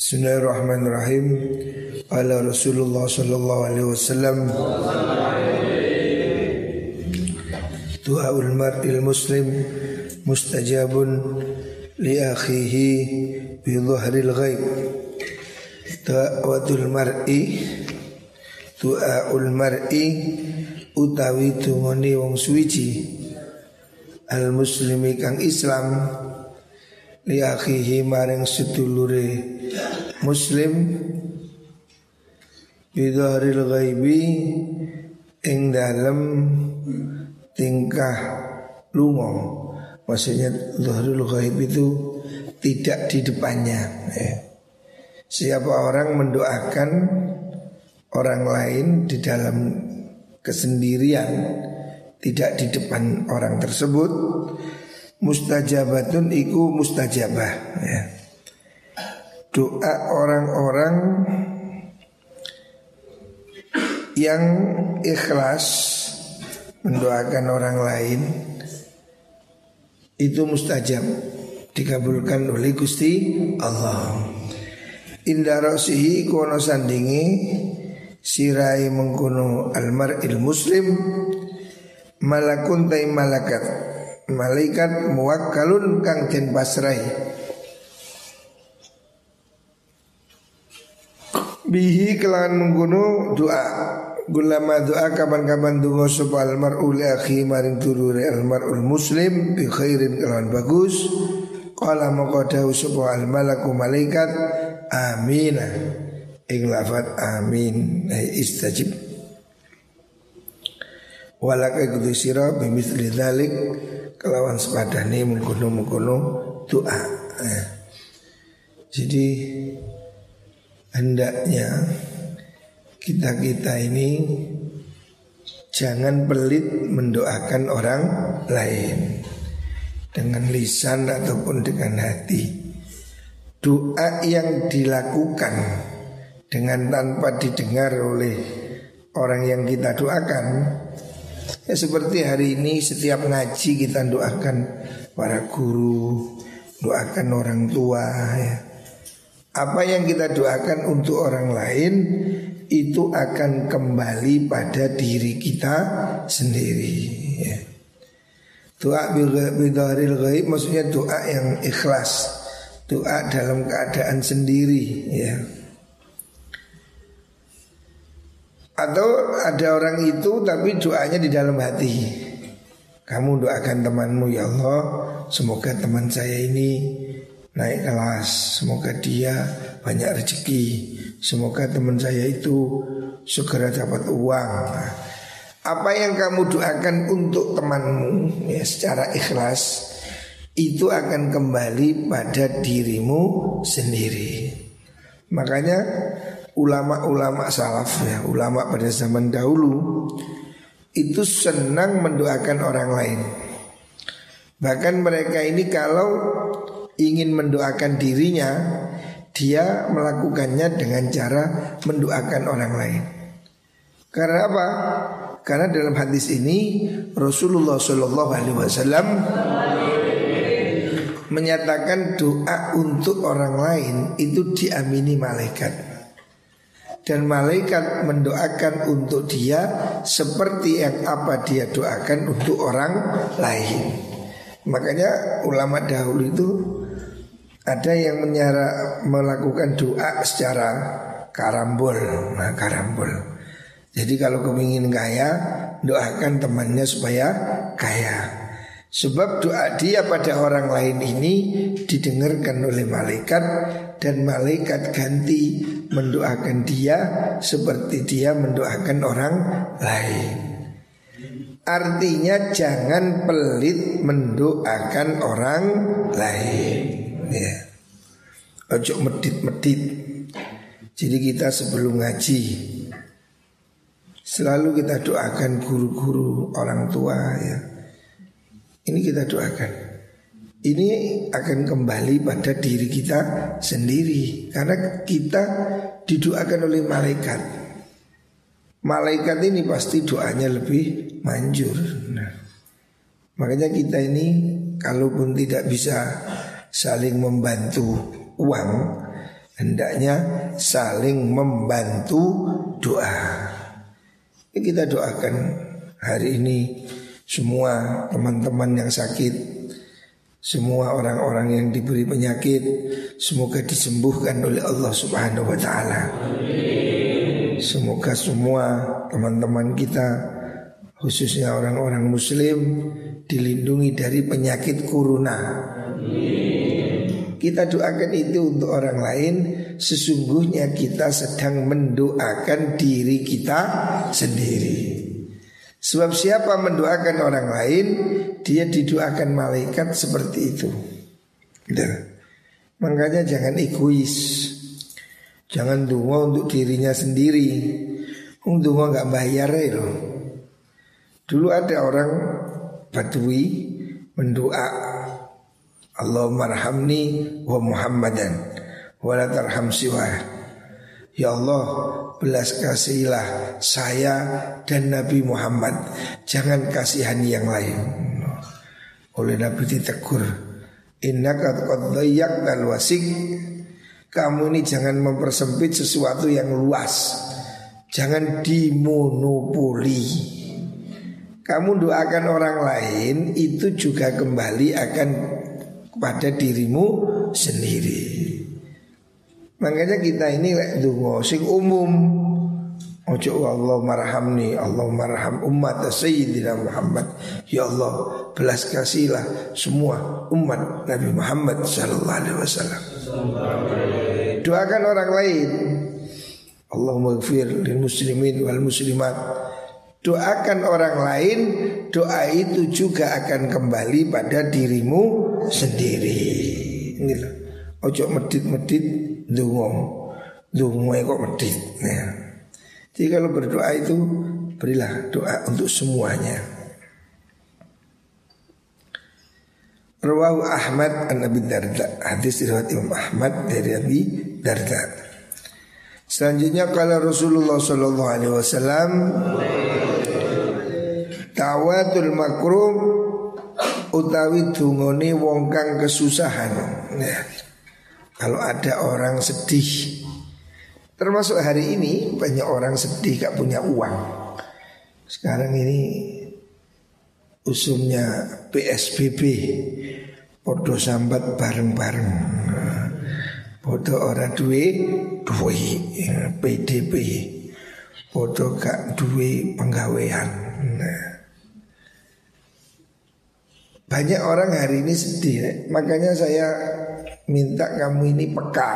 Bismillahirrahmanirrahim. Ala Rasulullah sallallahu alaihi wasallam. Du'aul mar'il muslim mustajabun li akhihi bi dhahril ghaib. Da'watul mar'i Du'aul mar'i utawi tungoni wong suwiji al muslimi kang Islam li akhihi maring sedulure muslim bidharil ghaibi ing dalem tingkah lungo maksudnya dhahrul ghaib itu tidak di depannya ya. siapa orang mendoakan orang lain di dalam kesendirian tidak di depan orang tersebut mustajabatun iku mustajabah ya. Doa orang-orang yang ikhlas mendoakan orang lain itu mustajab dikabulkan oleh Gusti Allah. Indah kono sandingi sirai mengkono almar'il muslim malakun tay malakat malaikat muwakkalun kang den pasrai bihi kelawan mengkono doa. Gulama doa kapan-kapan dungo sapa almar'u li akhi maring turure almar'ul muslim bi khairin kelawan bagus. Qala maka dawu sapa al malaku malaikat amina ing lafat amin. Ay istajib. Walaka kudu sira bimisli dzalik kelawan sepadane mengkono-mengkono doa. Eh. Jadi hendaknya kita-kita ini jangan pelit mendoakan orang lain dengan lisan ataupun dengan hati. Doa yang dilakukan dengan tanpa didengar oleh orang yang kita doakan Ya seperti hari ini setiap ngaji kita doakan para guru, doakan orang tua ya. Apa yang kita doakan untuk orang lain itu akan kembali pada diri kita sendiri ya. Doa bidharil ghaib maksudnya doa yang ikhlas. Doa dalam keadaan sendiri ya. Atau ada orang itu tapi doanya di dalam hati. Kamu doakan temanmu ya Allah Semoga teman saya ini naik kelas. Semoga dia banyak rezeki. Semoga teman saya itu segera dapat uang. Apa yang kamu doakan untuk temanmu ya secara ikhlas Itu akan kembali pada dirimu sendiri. Makanya ulama-ulama salaf ya, ulama pada zaman dahulu itu senang mendoakan orang lain. Bahkan mereka ini kalau ingin mendoakan dirinya, dia melakukannya dengan cara mendoakan orang lain. Karena apa? Karena dalam hadis ini Rasulullah Shallallahu Alaihi Wasallam menyatakan doa untuk orang lain itu diamini malaikat dan malaikat mendoakan untuk dia seperti yang apa dia doakan untuk orang lain. Makanya ulama dahulu itu ada yang menyara, melakukan doa secara karambol, nah karambol. Jadi kalau kepingin kaya, doakan temannya supaya kaya. Sebab doa dia pada orang lain ini didengarkan oleh malaikat dan malaikat ganti mendoakan dia seperti dia mendoakan orang lain. Artinya jangan pelit mendoakan orang lain. Ya. Ojo medit-medit. Jadi kita sebelum ngaji selalu kita doakan guru-guru orang tua ya ini kita doakan. Ini akan kembali pada diri kita sendiri karena kita didoakan oleh malaikat. Malaikat ini pasti doanya lebih manjur. Nah, makanya kita ini kalaupun tidak bisa saling membantu uang, Hendaknya saling membantu doa. Kita doakan hari ini semua teman-teman yang sakit, semua orang-orang yang diberi penyakit, semoga disembuhkan oleh Allah Subhanahu wa taala. Semoga semua teman-teman kita khususnya orang-orang muslim dilindungi dari penyakit corona. Kita doakan itu untuk orang lain. Sesungguhnya kita sedang mendoakan diri kita sendiri. Sebab siapa mendoakan orang lain Dia didoakan malaikat seperti itu. Gitu. Makanya jangan egois. Jangan dungo untuk dirinya sendiri. Dungo nggak bayar ya Dulu ada orang Badui mendoa Allahumma rahamni wa Muhammadan wa la tarham siwa. Ya Allah, belas kasihilah saya dan Nabi Muhammad. Jangan kasihani yang lain. Oleh Nabi ditegur, Innaka qad dan wasik. Kamu ini jangan mempersempit sesuatu yang luas. Jangan dimonopoli. Kamu doakan orang lain itu juga kembali akan pada dirimu sendiri. Makanya kita ini lek dungo sing umum. Ojo Allah marhamni, Allah marham umat Sayyidina Muhammad. Ya Allah, belas kasihlah semua umat Nabi Muhammad sallallahu alaihi wasallam. Doakan orang lain. Allahumma gfir lil muslimin wal muslimat. Doakan orang lain, doa itu juga akan kembali pada dirimu sendiri. Ini loh. Ojo medit-medit dungo. Dungo kok medit. Ya. Jadi kalau berdoa itu berilah doa untuk semuanya. Rawahu Ahmad an Abi Darda Hadis riwayat Imam Ahmad dari Abi Darda Selanjutnya kalau Rasulullah Sallallahu Alaihi Wasallam Tawatul makrum utawi dungone wong kang kesusahan. Nah, kalau ada orang sedih, termasuk hari ini banyak orang sedih gak punya uang. Sekarang ini usumnya PSBB, podo sambat bareng-bareng. Podo ora duwe duwe PDP. Podo gak duwe penggawean. Nah, banyak orang hari ini sedih Makanya saya minta kamu ini peka.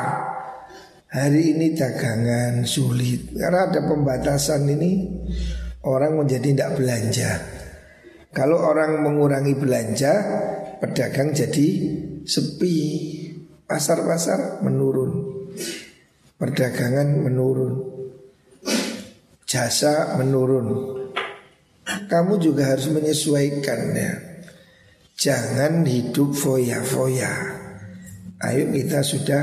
Hari ini dagangan sulit. Karena ada pembatasan ini Orang menjadi tidak belanja. Kalau orang mengurangi belanja Pedagang jadi sepi. Pasar-pasar menurun. Perdagangan menurun. Jasa menurun. Kamu juga harus menyesuaikan ya Jangan hidup foya-foya. Ayo kita sudah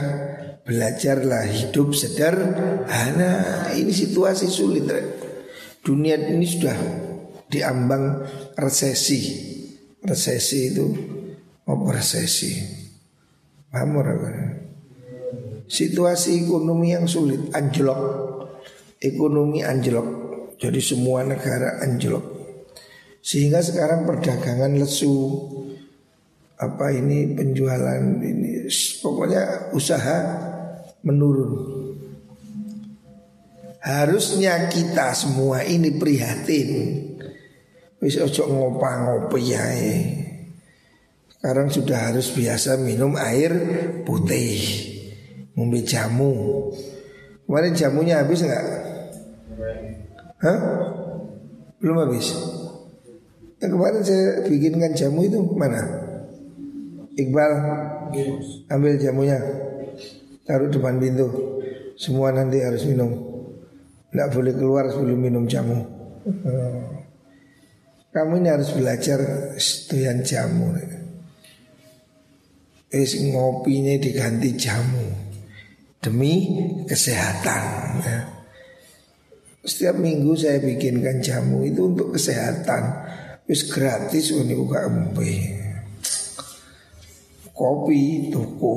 belajarlah hidup sederhana. Ini situasi sulit Dunia ini sudah diambang resesi. Resesi itu apa resesi? Paham Situasi ekonomi yang sulit anjlok. Ekonomi anjlok. Jadi semua negara anjlok sehingga sekarang perdagangan lesu apa ini penjualan ini pokoknya usaha menurun. Harusnya kita semua ini prihatin. Wis ojo ngopa-ngopi ya. Sekarang sudah harus biasa minum air putih, ngombe jamu. Kemarin jamunya habis nggak? Hah? Belum habis. Yang kemarin saya bikinkan jamu itu mana? Iqbal ambil jamunya taruh depan pintu. Semua nanti harus minum. Tidak boleh keluar sebelum minum jamu. Kamu ini harus belajar setuyan jamu. Es ngopinya diganti jamu demi kesehatan. Ya. Setiap minggu saya bikinkan jamu itu untuk kesehatan Wis gratis ini buka embe. Kopi tuku.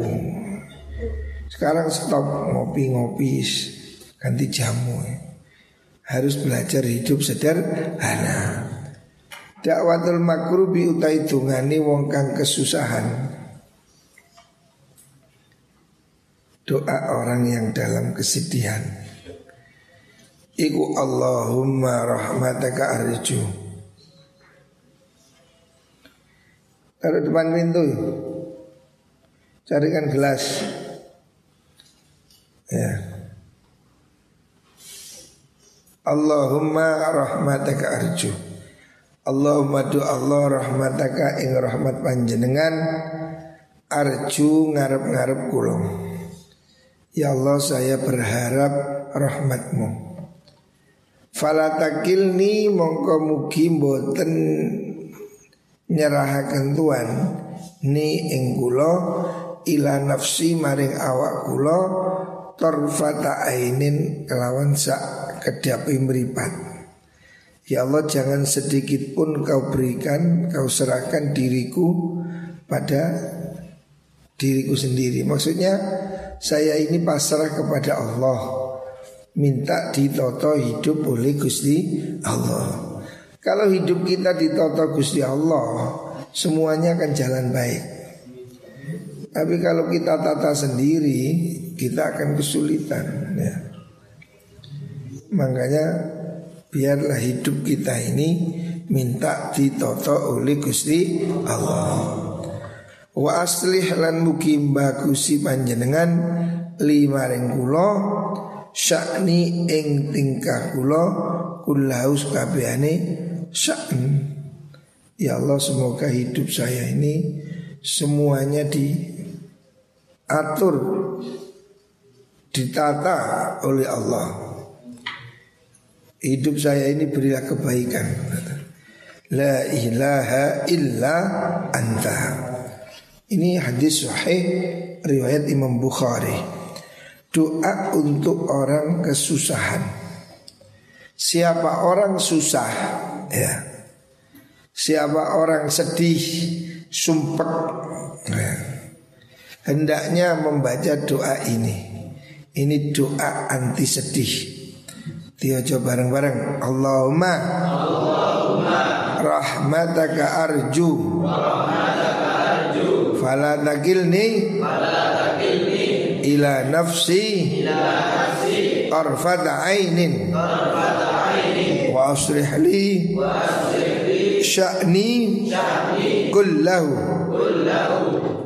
Sekarang stop ngopi-ngopi ganti jamu ya. Harus belajar hidup sederhana. Dakwatul makrubi utai dungani wong kang kesusahan. Doa orang yang dalam kesedihan. Iku Allahumma rahmataka arju. Taruh depan pintu. Carikan gelas. Ya. Allahumma rahmataka arju. Allahumma du Allah rahmataka ing rahmat panjenengan arju ngarep-ngarep kulong. Ya Allah saya berharap rahmatmu. Falatakilni mongko mugi mboten nyerahaken tuan ni ing kula ila nafsi maring awak kula torfata ainin kelawan sak kedapi meripat. Ya Allah jangan sedikit pun kau berikan Kau serahkan diriku pada diriku sendiri. Maksudnya saya ini pasrah kepada Allah. Minta ditoto hidup oleh Gusti Allah Kalau hidup kita ditoto Gusti Allah Semuanya akan jalan baik Tapi kalau kita tata sendiri Kita akan kesulitan ya. Makanya biarlah hidup kita ini minta ditoto oleh Gusti Allah. Wa aslih lan mugi bagusi panjenengan lima ring kula syakni ing tingkah kula kullaus kabehane syakn. Ya Allah semoga hidup saya ini semuanya diatur ditata oleh Allah. Hidup saya ini berilah kebaikan. La ilaha illa anta. Ini hadis sahih riwayat Imam Bukhari. Doa untuk orang kesusahan. Siapa orang susah ya. Siapa orang sedih Sumpek ya. Hendaknya membaca doa ini. Ini doa anti sedih. Diojo bareng-bareng Allahumma Allahumma rahmataka arju rahmataka arju fala takilni ila nafsi ila nafsi ainin wa asrih li sya'ni kullahu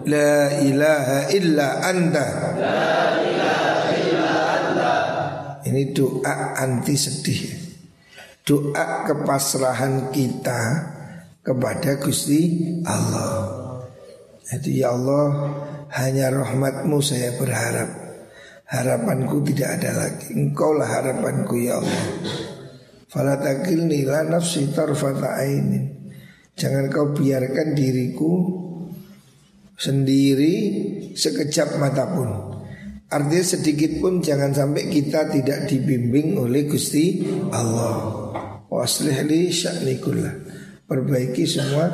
la ilaha illa anta ini doa anti sedih. Doa kepasrahan kita kepada Gusti Allah. Jadi ya Allah hanya rahmatmu saya berharap. Harapanku tidak ada lagi. Engkau lah harapanku ya Allah Fala takilni la nafsi tarfata ainin Jangan kau biarkan diriku sendiri sekejap mata pun Artinya sedikit pun jangan sampai kita tidak dibimbing oleh Gusti Allah. Waslih li sya'nikullah. Perbaiki semua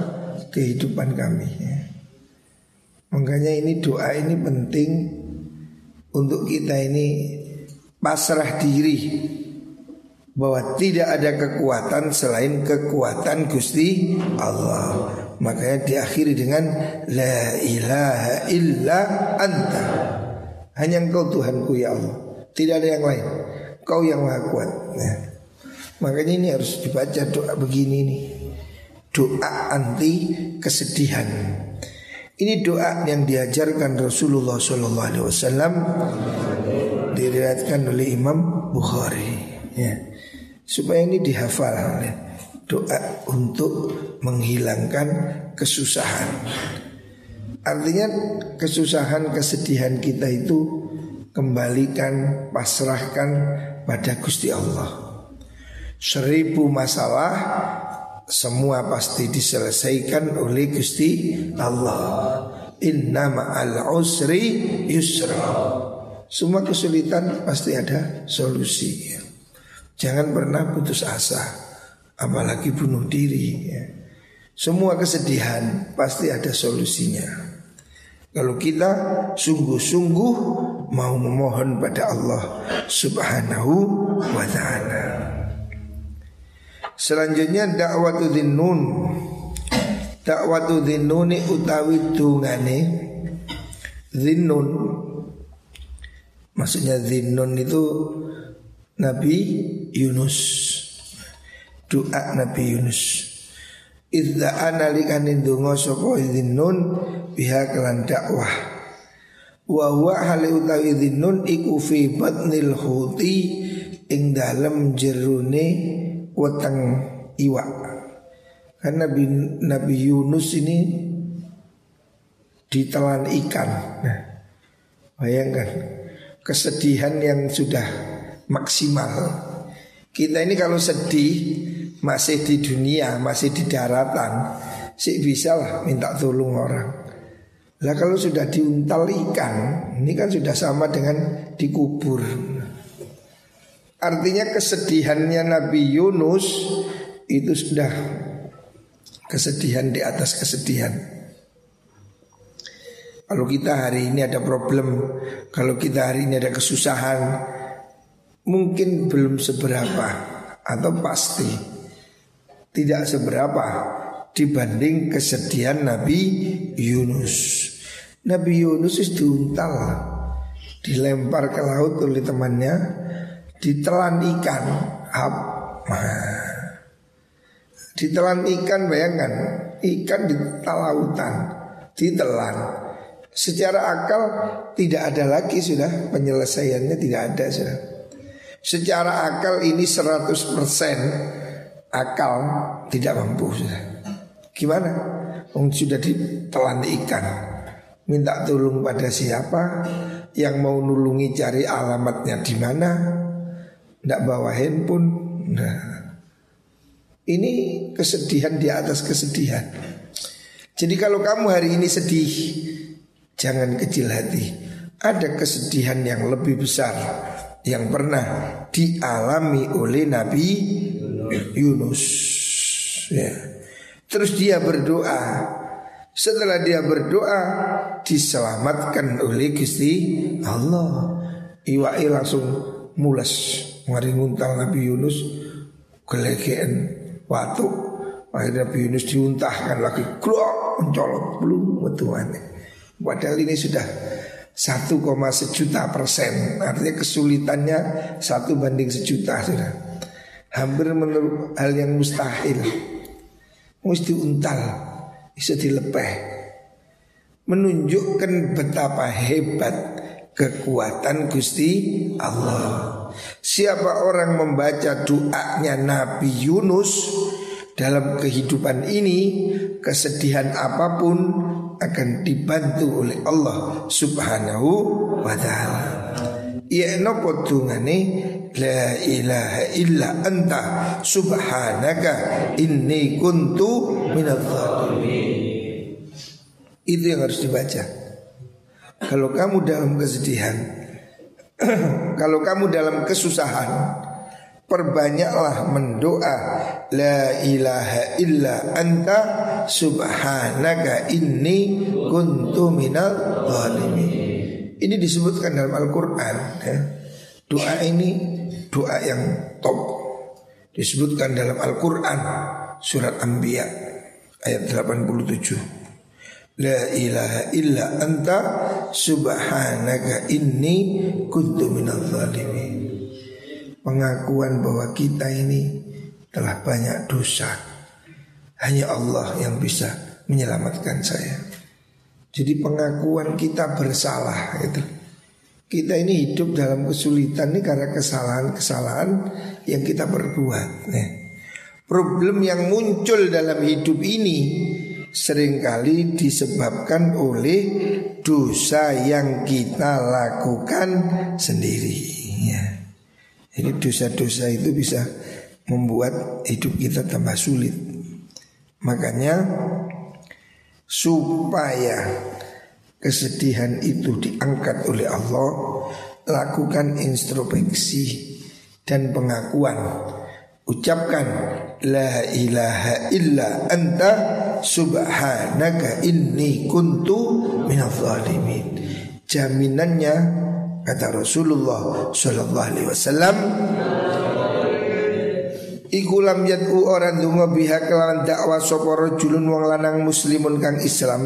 kehidupan kami ya. Makanya ini doa ini penting untuk kita ini pasrah diri bahwa tidak ada kekuatan selain kekuatan Gusti Allah. Makanya diakhiri dengan la ilaha illa anta. Hanya engkau Tuhanku ya Allah Tidak ada yang lain Kau yang maha kuat ya. Makanya ini harus dibaca doa begini nih Doa anti kesedihan Ini doa yang diajarkan Rasulullah SAW Diriwayatkan oleh Imam Bukhari ya. Supaya ini dihafal. Doa untuk menghilangkan kesusahan Artinya kesusahan, kesedihan kita itu kembalikan, pasrahkan pada Gusti Allah. Seribu masalah semua pasti diselesaikan oleh Gusti Allah. Inna ma'al usri yusra. Semua kesulitan pasti ada solusi. Jangan pernah putus asa, apalagi bunuh diri. Ya. Semua kesedihan pasti ada solusinya. Kalau kita sungguh-sungguh mau memohon pada Allah Subhanahu wa taala. Selanjutnya dakwatu dzinnun. Dakwatu dzinnuni utawi dungane dzinnun. Maksudnya dzinnun itu Nabi Yunus. Doa Nabi Yunus. Idza analikane ndonga sapa dzinnun biha kelan dakwah wa huwa hale utawi dhinnun iku fi batnil huti ing dalem jerune weteng iwak kan Nabi Nabi Yunus ini ditelan ikan nah, bayangkan kesedihan yang sudah maksimal kita ini kalau sedih masih di dunia masih di daratan sih bisa lah minta tolong orang lah kalau sudah diuntal ikan, ini kan sudah sama dengan dikubur. Artinya kesedihannya Nabi Yunus itu sudah kesedihan di atas kesedihan. Kalau kita hari ini ada problem, kalau kita hari ini ada kesusahan, mungkin belum seberapa atau pasti tidak seberapa dibanding kesedihan Nabi Yunus. Nabi Yunus itu diuntal Dilempar ke laut oleh temannya Ditelan ikan. Hap Ditelan ikan bayangkan Ikan di lautan Ditelan. Secara akal tidak ada lagi sudah Penyelesaiannya tidak ada sudah Secara akal ini 100% Akal tidak mampu Gimana? Oh, sudah ditelan ikan minta tolong pada siapa, yang mau nulungi cari alamatnya di mana, tidak bawa handphone. Nah, ini kesedihan di atas kesedihan. Jadi kalau kamu hari ini sedih, jangan kecil hati. Ada kesedihan yang lebih besar yang pernah dialami oleh Nabi Yunus. Ya. Terus dia berdoa, setelah dia berdoa diselamatkan oleh Gusti Allah. Iwai langsung mules mari nguntal Nabi Yunus gelegean waktu akhirnya Nabi Yunus diuntahkan lagi klok mencolot belum betuan. Padahal ini sudah satu koma sejuta persen. Artinya kesulitannya satu banding sejuta sudah. Hampir menurut hal yang mustahil. Mesti untal bisa dilepeh. Menunjukkan betapa hebat kekuatan Gusti Allah. Siapa orang membaca doanya Nabi Yunus dalam kehidupan ini, kesedihan apa pun akan dibantu oleh Allah Subhanahu wa taala. Ya nopo tungane la ilaha illa anta subhanaka inni kuntu minadz Itu yang harus dibaca. Kalau kamu dalam kesedihan, kalau kamu dalam kesusahan, perbanyaklah mendoa la ilaha illa anta subhanaka inni kuntu minal zalimin. Ini disebutkan dalam Al-Qur'an ya. Doa ini doa yang top disebutkan dalam Al-Qur'an surat Anbiya ayat 87. La ilaha illa anta subhanaka inni kuntu minal zalimin. Pengakuan bahwa kita ini telah banyak dosa. Hanya Allah yang bisa menyelamatkan saya. Jadi pengakuan kita bersalah itu. Kita ini hidup dalam kesulitan ini karena kesalahan-kesalahan yang kita perbuat. Nih. Problem yang muncul dalam hidup ini sering kali disebabkan oleh dosa yang kita lakukan sendiri. Ya. Jadi dosa-dosa itu bisa membuat hidup kita tambah sulit. Makanya supaya kesedihan itu diangkat oleh Allah, lakukan introspeksi dan pengakuan. Ucapkan la ilaha illa anta subhanaka inni kuntu minadh. Jaminannya Kata Rasulullah Sallallahu Alaihi Wasallam Iku lam yad'u orang dungo biha kelawan dakwah sapa rajulun wong lanang muslimun kang Islam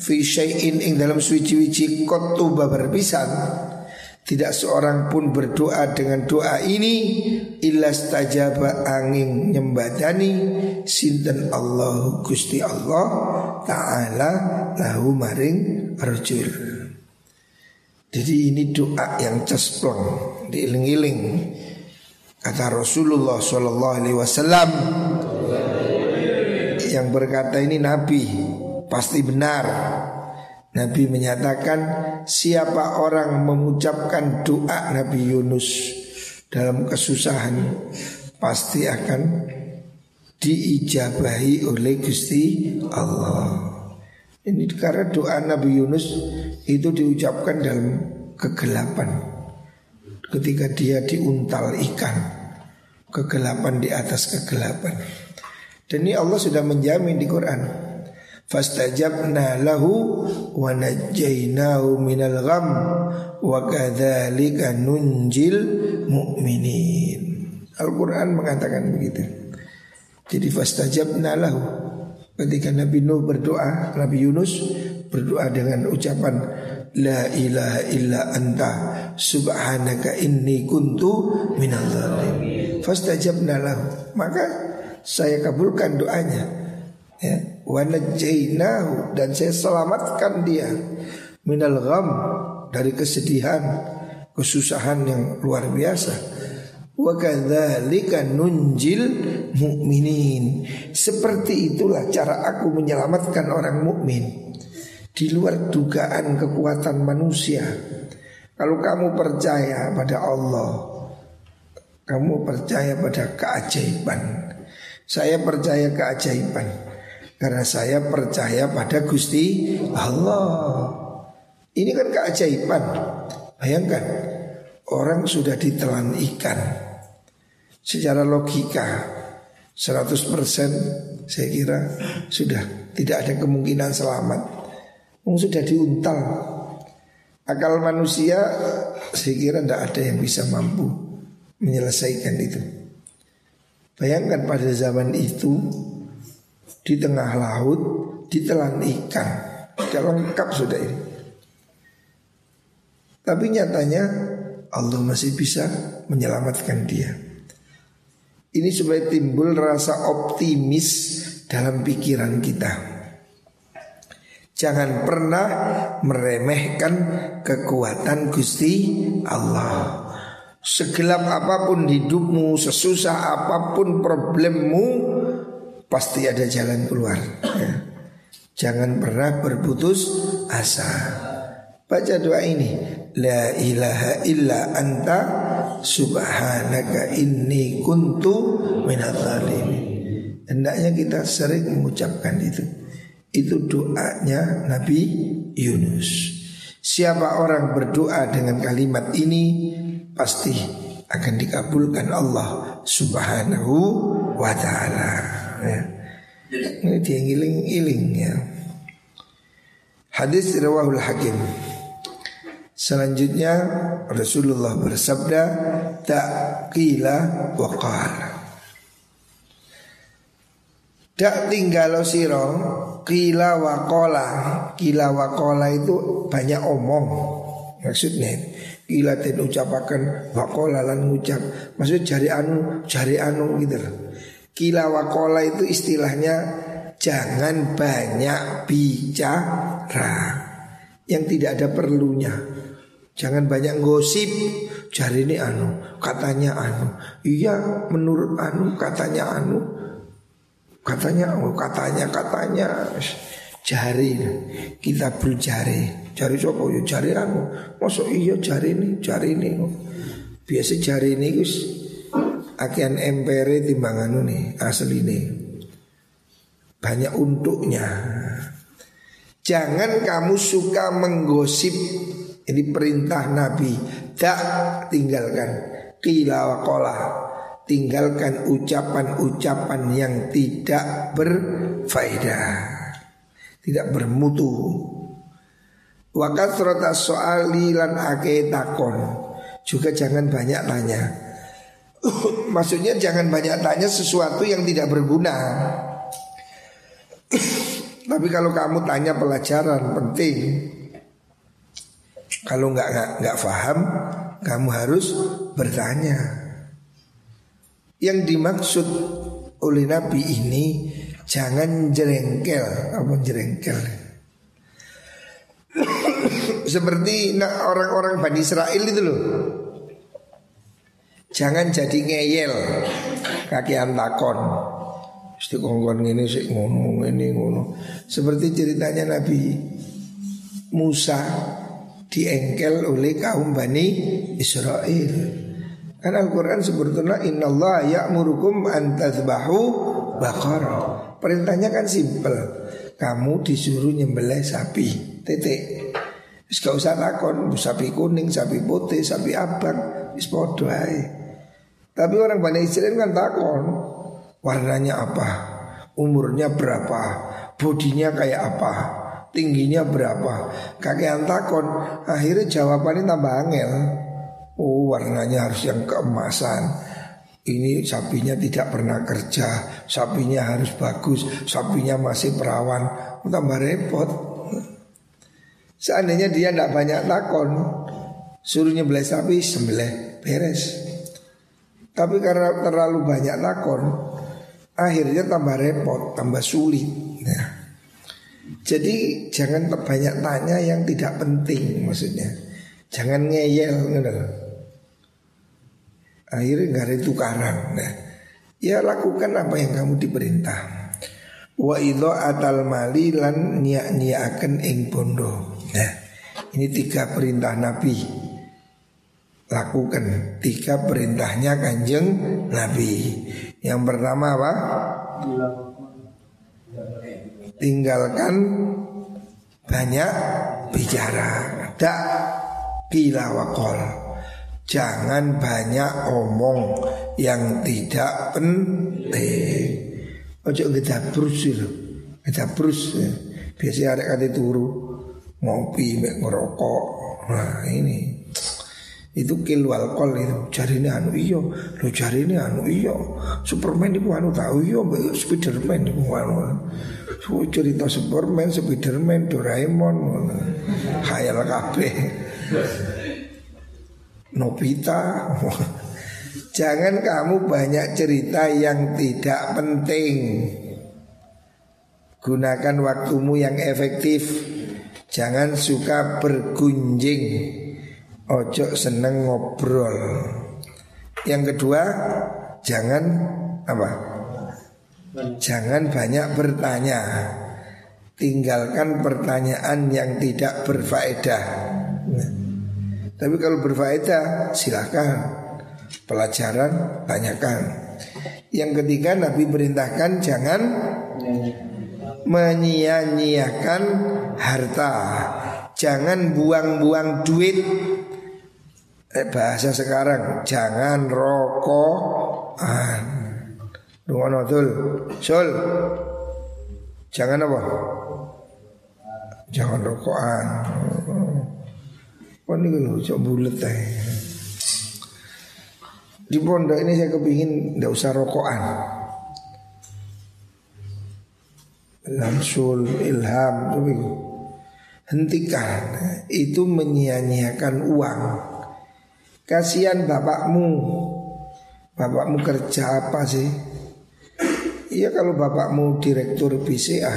fi syai'in ing dalam suci-wici kotuba berpisan tidak seorang pun berdoa dengan doa ini illa stajaba angin nyembadani sinten Allah Gusti Allah taala lahu maring rajul. Jadi ini doa yang cesplong diiling-iling Kata Rasulullah Wasallam yang berkata ini Nabi pasti benar. Nabi menyatakan siapa orang mengucapkan doa Nabi Yunus dalam kesusahan pasti akan diijabahi oleh Gusti Allah. Ini karena doa Nabi Yunus itu diucapkan dalam kegelapan. Ketika dia diuntal ikan kegelapan di atas kegelapan. Dan ini Allah sudah menjamin di Quran. Fastajabna lahu wa najjaynahu minal gham wa kadzalika nunjil mu'minin. Al-Quran mengatakan begitu. Jadi fastajabna lahu. Ketika Nabi Nuh berdoa Nabi Yunus berdoa dengan ucapan La ilaha illa anta subhanaka inni kuntu minal zalim. Fastajabna lahu. Maka saya kabulkan doanya. Ya, wa najjaynahu dan saya selamatkan dia minal gham dari kesedihan, kesusahan yang luar biasa. Wa kadzalika nunjil mu'minin. Seperti itulah cara aku menyelamatkan orang mukmin di luar dugaan kekuatan manusia. Kalau kamu percaya pada Allah, kamu percaya pada keajaiban. Saya percaya keajaiban karena saya percaya pada Gusti Allah. Ini kan keajaiban. Bayangkan orang sudah ditelan ikan secara logika 100% saya kira sudah tidak ada kemungkinan selamat. Sudah diuntal. Akal manusia saya kira tidak ada yang bisa mampu menyelesaikan itu. Bayangkan pada zaman itu di tengah laut ditelan ikan, sudah lengkap sudah ini. Tapi nyatanya Allah masih bisa menyelamatkan dia. Ini supaya timbul rasa optimis dalam pikiran kita. Jangan pernah meremehkan kekuatan Gusti Allah. Segelap apa pun hidupmu, sesusah apa pun problemmu, pasti ada jalan keluar. Ya. Jangan pernah berputus asa. Baca doa ini. La ilaha illa anta subhanaka inni kuntu minadz Hendaknya kita sering mengucapkan itu. Itu doanya Nabi Yunus. Siapa orang berdoa dengan kalimat ini Pasti akan dikabulkan Allah subhanahu wa ta'ala. Ya. Ini dia ngiling-iling ya. Hadis rawahul hakim. Selanjutnya Rasulullah bersabda Ta'qila wa qala. Dak tinggal siro Kila wakola Kila wakola itu banyak omong. Maksudnya Kila dan ucapakan Wakola lan ngucap. Maksud jari anu Jari anu gitu. Kila wakola itu istilahnya Jangan banyak bicara. Yang tidak ada perlunya. Jangan banyak gosip. Jari ini anu Katanya anu. Iya menurut anu Katanya anu Katanya, oh katanya, katanya. Jari kita berjari jari. Siapa? Ya jari anu. Masuk iya jari ini jari ini? Biasa jari ini gus akan empere timbang anu nih asli ini banyak untuknya. Jangan kamu suka menggosip. Ini perintah Nabi. Tak tinggalkan. Kila tinggalkan ucapan-ucapan yang tidak berfaedah, tidak bermutu. Wakat rotas soali lan ake takon. Juga jangan banyak tanya. Maksudnya jangan banyak tanya sesuatu yang tidak berguna. Tapi kalau kamu tanya pelajaran penting Kalau nggak nggak nggak paham Kamu harus bertanya Yang dimaksud oleh Nabi ini Jangan jerengkel Apa jerengkel seperti orang-orang Bani Israel itu loh. Jangan jadi ngeyel. Kaki antakon. Mesti kongkon ini sih ngono ini ngono. Seperti ceritanya Nabi Musa diengkel oleh kaum Bani Israel Kan Al-Quran sebetulnya Inna Allah ya'murukum antazbahu bakara Perintahnya kan simpel. Kamu disuruh nyembelih sapi Titik. Wis gak usah takon sapi kuning, sapi putih, sapi abang, podo Tapi orang Bani Israel kan takon warnanya apa, umurnya berapa, bodinya kayak apa, tingginya berapa. Kakean takon, akhirnya jawabannya tambah angel. Oh warnanya harus yang keemasan. Ini sapinya tidak pernah kerja Sapinya harus bagus Sapinya masih perawan. Tambah repot. Seandainya dia tidak banyak takon Suruh nyembelih sapi sembelih beres. Tapi karena terlalu banyak takon Akhirnya tambah repot, tambah sulit. Nah. Jadi jangan banyak tanya yang tidak penting maksudnya. Jangan ngeyel gitu. Akhirnya nggak ada tukaran nah, Ya lakukan apa yang kamu diperintah Wa idho atal mali lan niak akan ing bondo Nah, ini tiga perintah Nabi lakukan tiga perintahnya kanjeng Nabi. Yang pertama apa? Tinggalkan banyak bicara. Tak bila wakol. Jangan banyak omong yang tidak penting. Ojo kita brus kita brus. Biasanya ada kata turu ngopi, ngerokok. Nah ini. Itu kil alkohol itu. Cari ini anu iyo lo cari ini anu iyo Superman itu anu tahu iyo Spiderman itu anu. So, cerita Superman Spiderman Doraemon khayal kabe Nobita Jangan kamu banyak cerita yang tidak penting. Gunakan waktumu yang efektif. Jangan suka bergunjing. Ojo seneng ngobrol. Yang kedua Jangan apa? Jangan banyak bertanya. Tinggalkan pertanyaan yang tidak berfaedah Tapi kalau berfaedah silahkan Pelajaran tanyakan Yang ketiga Nabi perintahkan jangan menyia-nyiakan harta. Jangan buang-buang duit. Eh, bahasa sekarang jangan rokokan. Dungono. Sul. Jangan apa? Jangan rokokan. Bulet Di pondok ini saya kepingin tidak usah rokokan. Lamsul ilham hentikan. Itu menyia-nyiakan uang. Kasihan bapakmu. Bapakmu kerja apa sih? Iya kalau bapakmu direktur BCA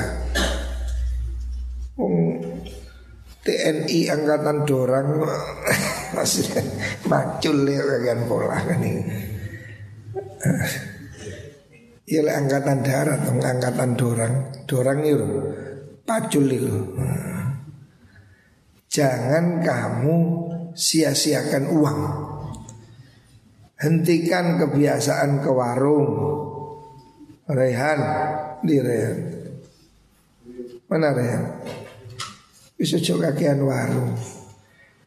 TNI angkatan dorang masih macul ya kan pola kan ini. Iya angkatan darat angkatan dorang. Dorang itu Pacul itu. Jangan kamu sia-siakan uang. Hentikan kebiasaan ke warung. Rehan Di Rehan. Mana Rehan Bisa coba kakian warung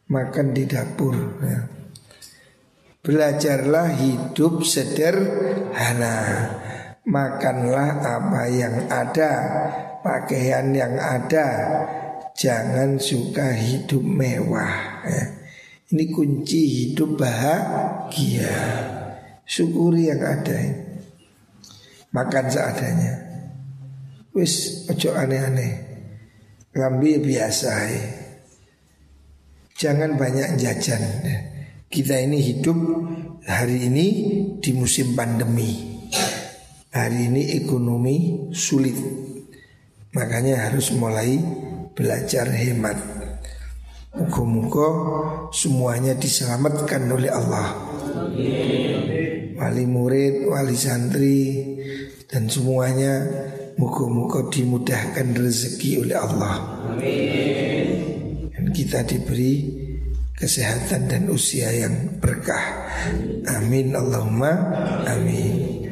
Makan di dapur ya. Belajarlah hidup sederhana. Makanlah apa yang ada Pakaian yang ada. Jangan suka hidup mewah ya. Ini kunci hidup bahagia. Syukuri yang ada Makan seadanya. Wis ojo aneh-aneh Lambi biasa ya. Jangan banyak jajan ya. Kita ini hidup hari ini di musim pandemi Hari ini ekonomi sulit Makanya harus mulai belajar hemat Muka-muka semuanya diselamatkan oleh Allah Wali murid, wali santri Dan semuanya muka-muka dimudahkan rezeki oleh Allah Dan kita diberi kesehatan dan usia yang berkah. Amin Allahumma amin.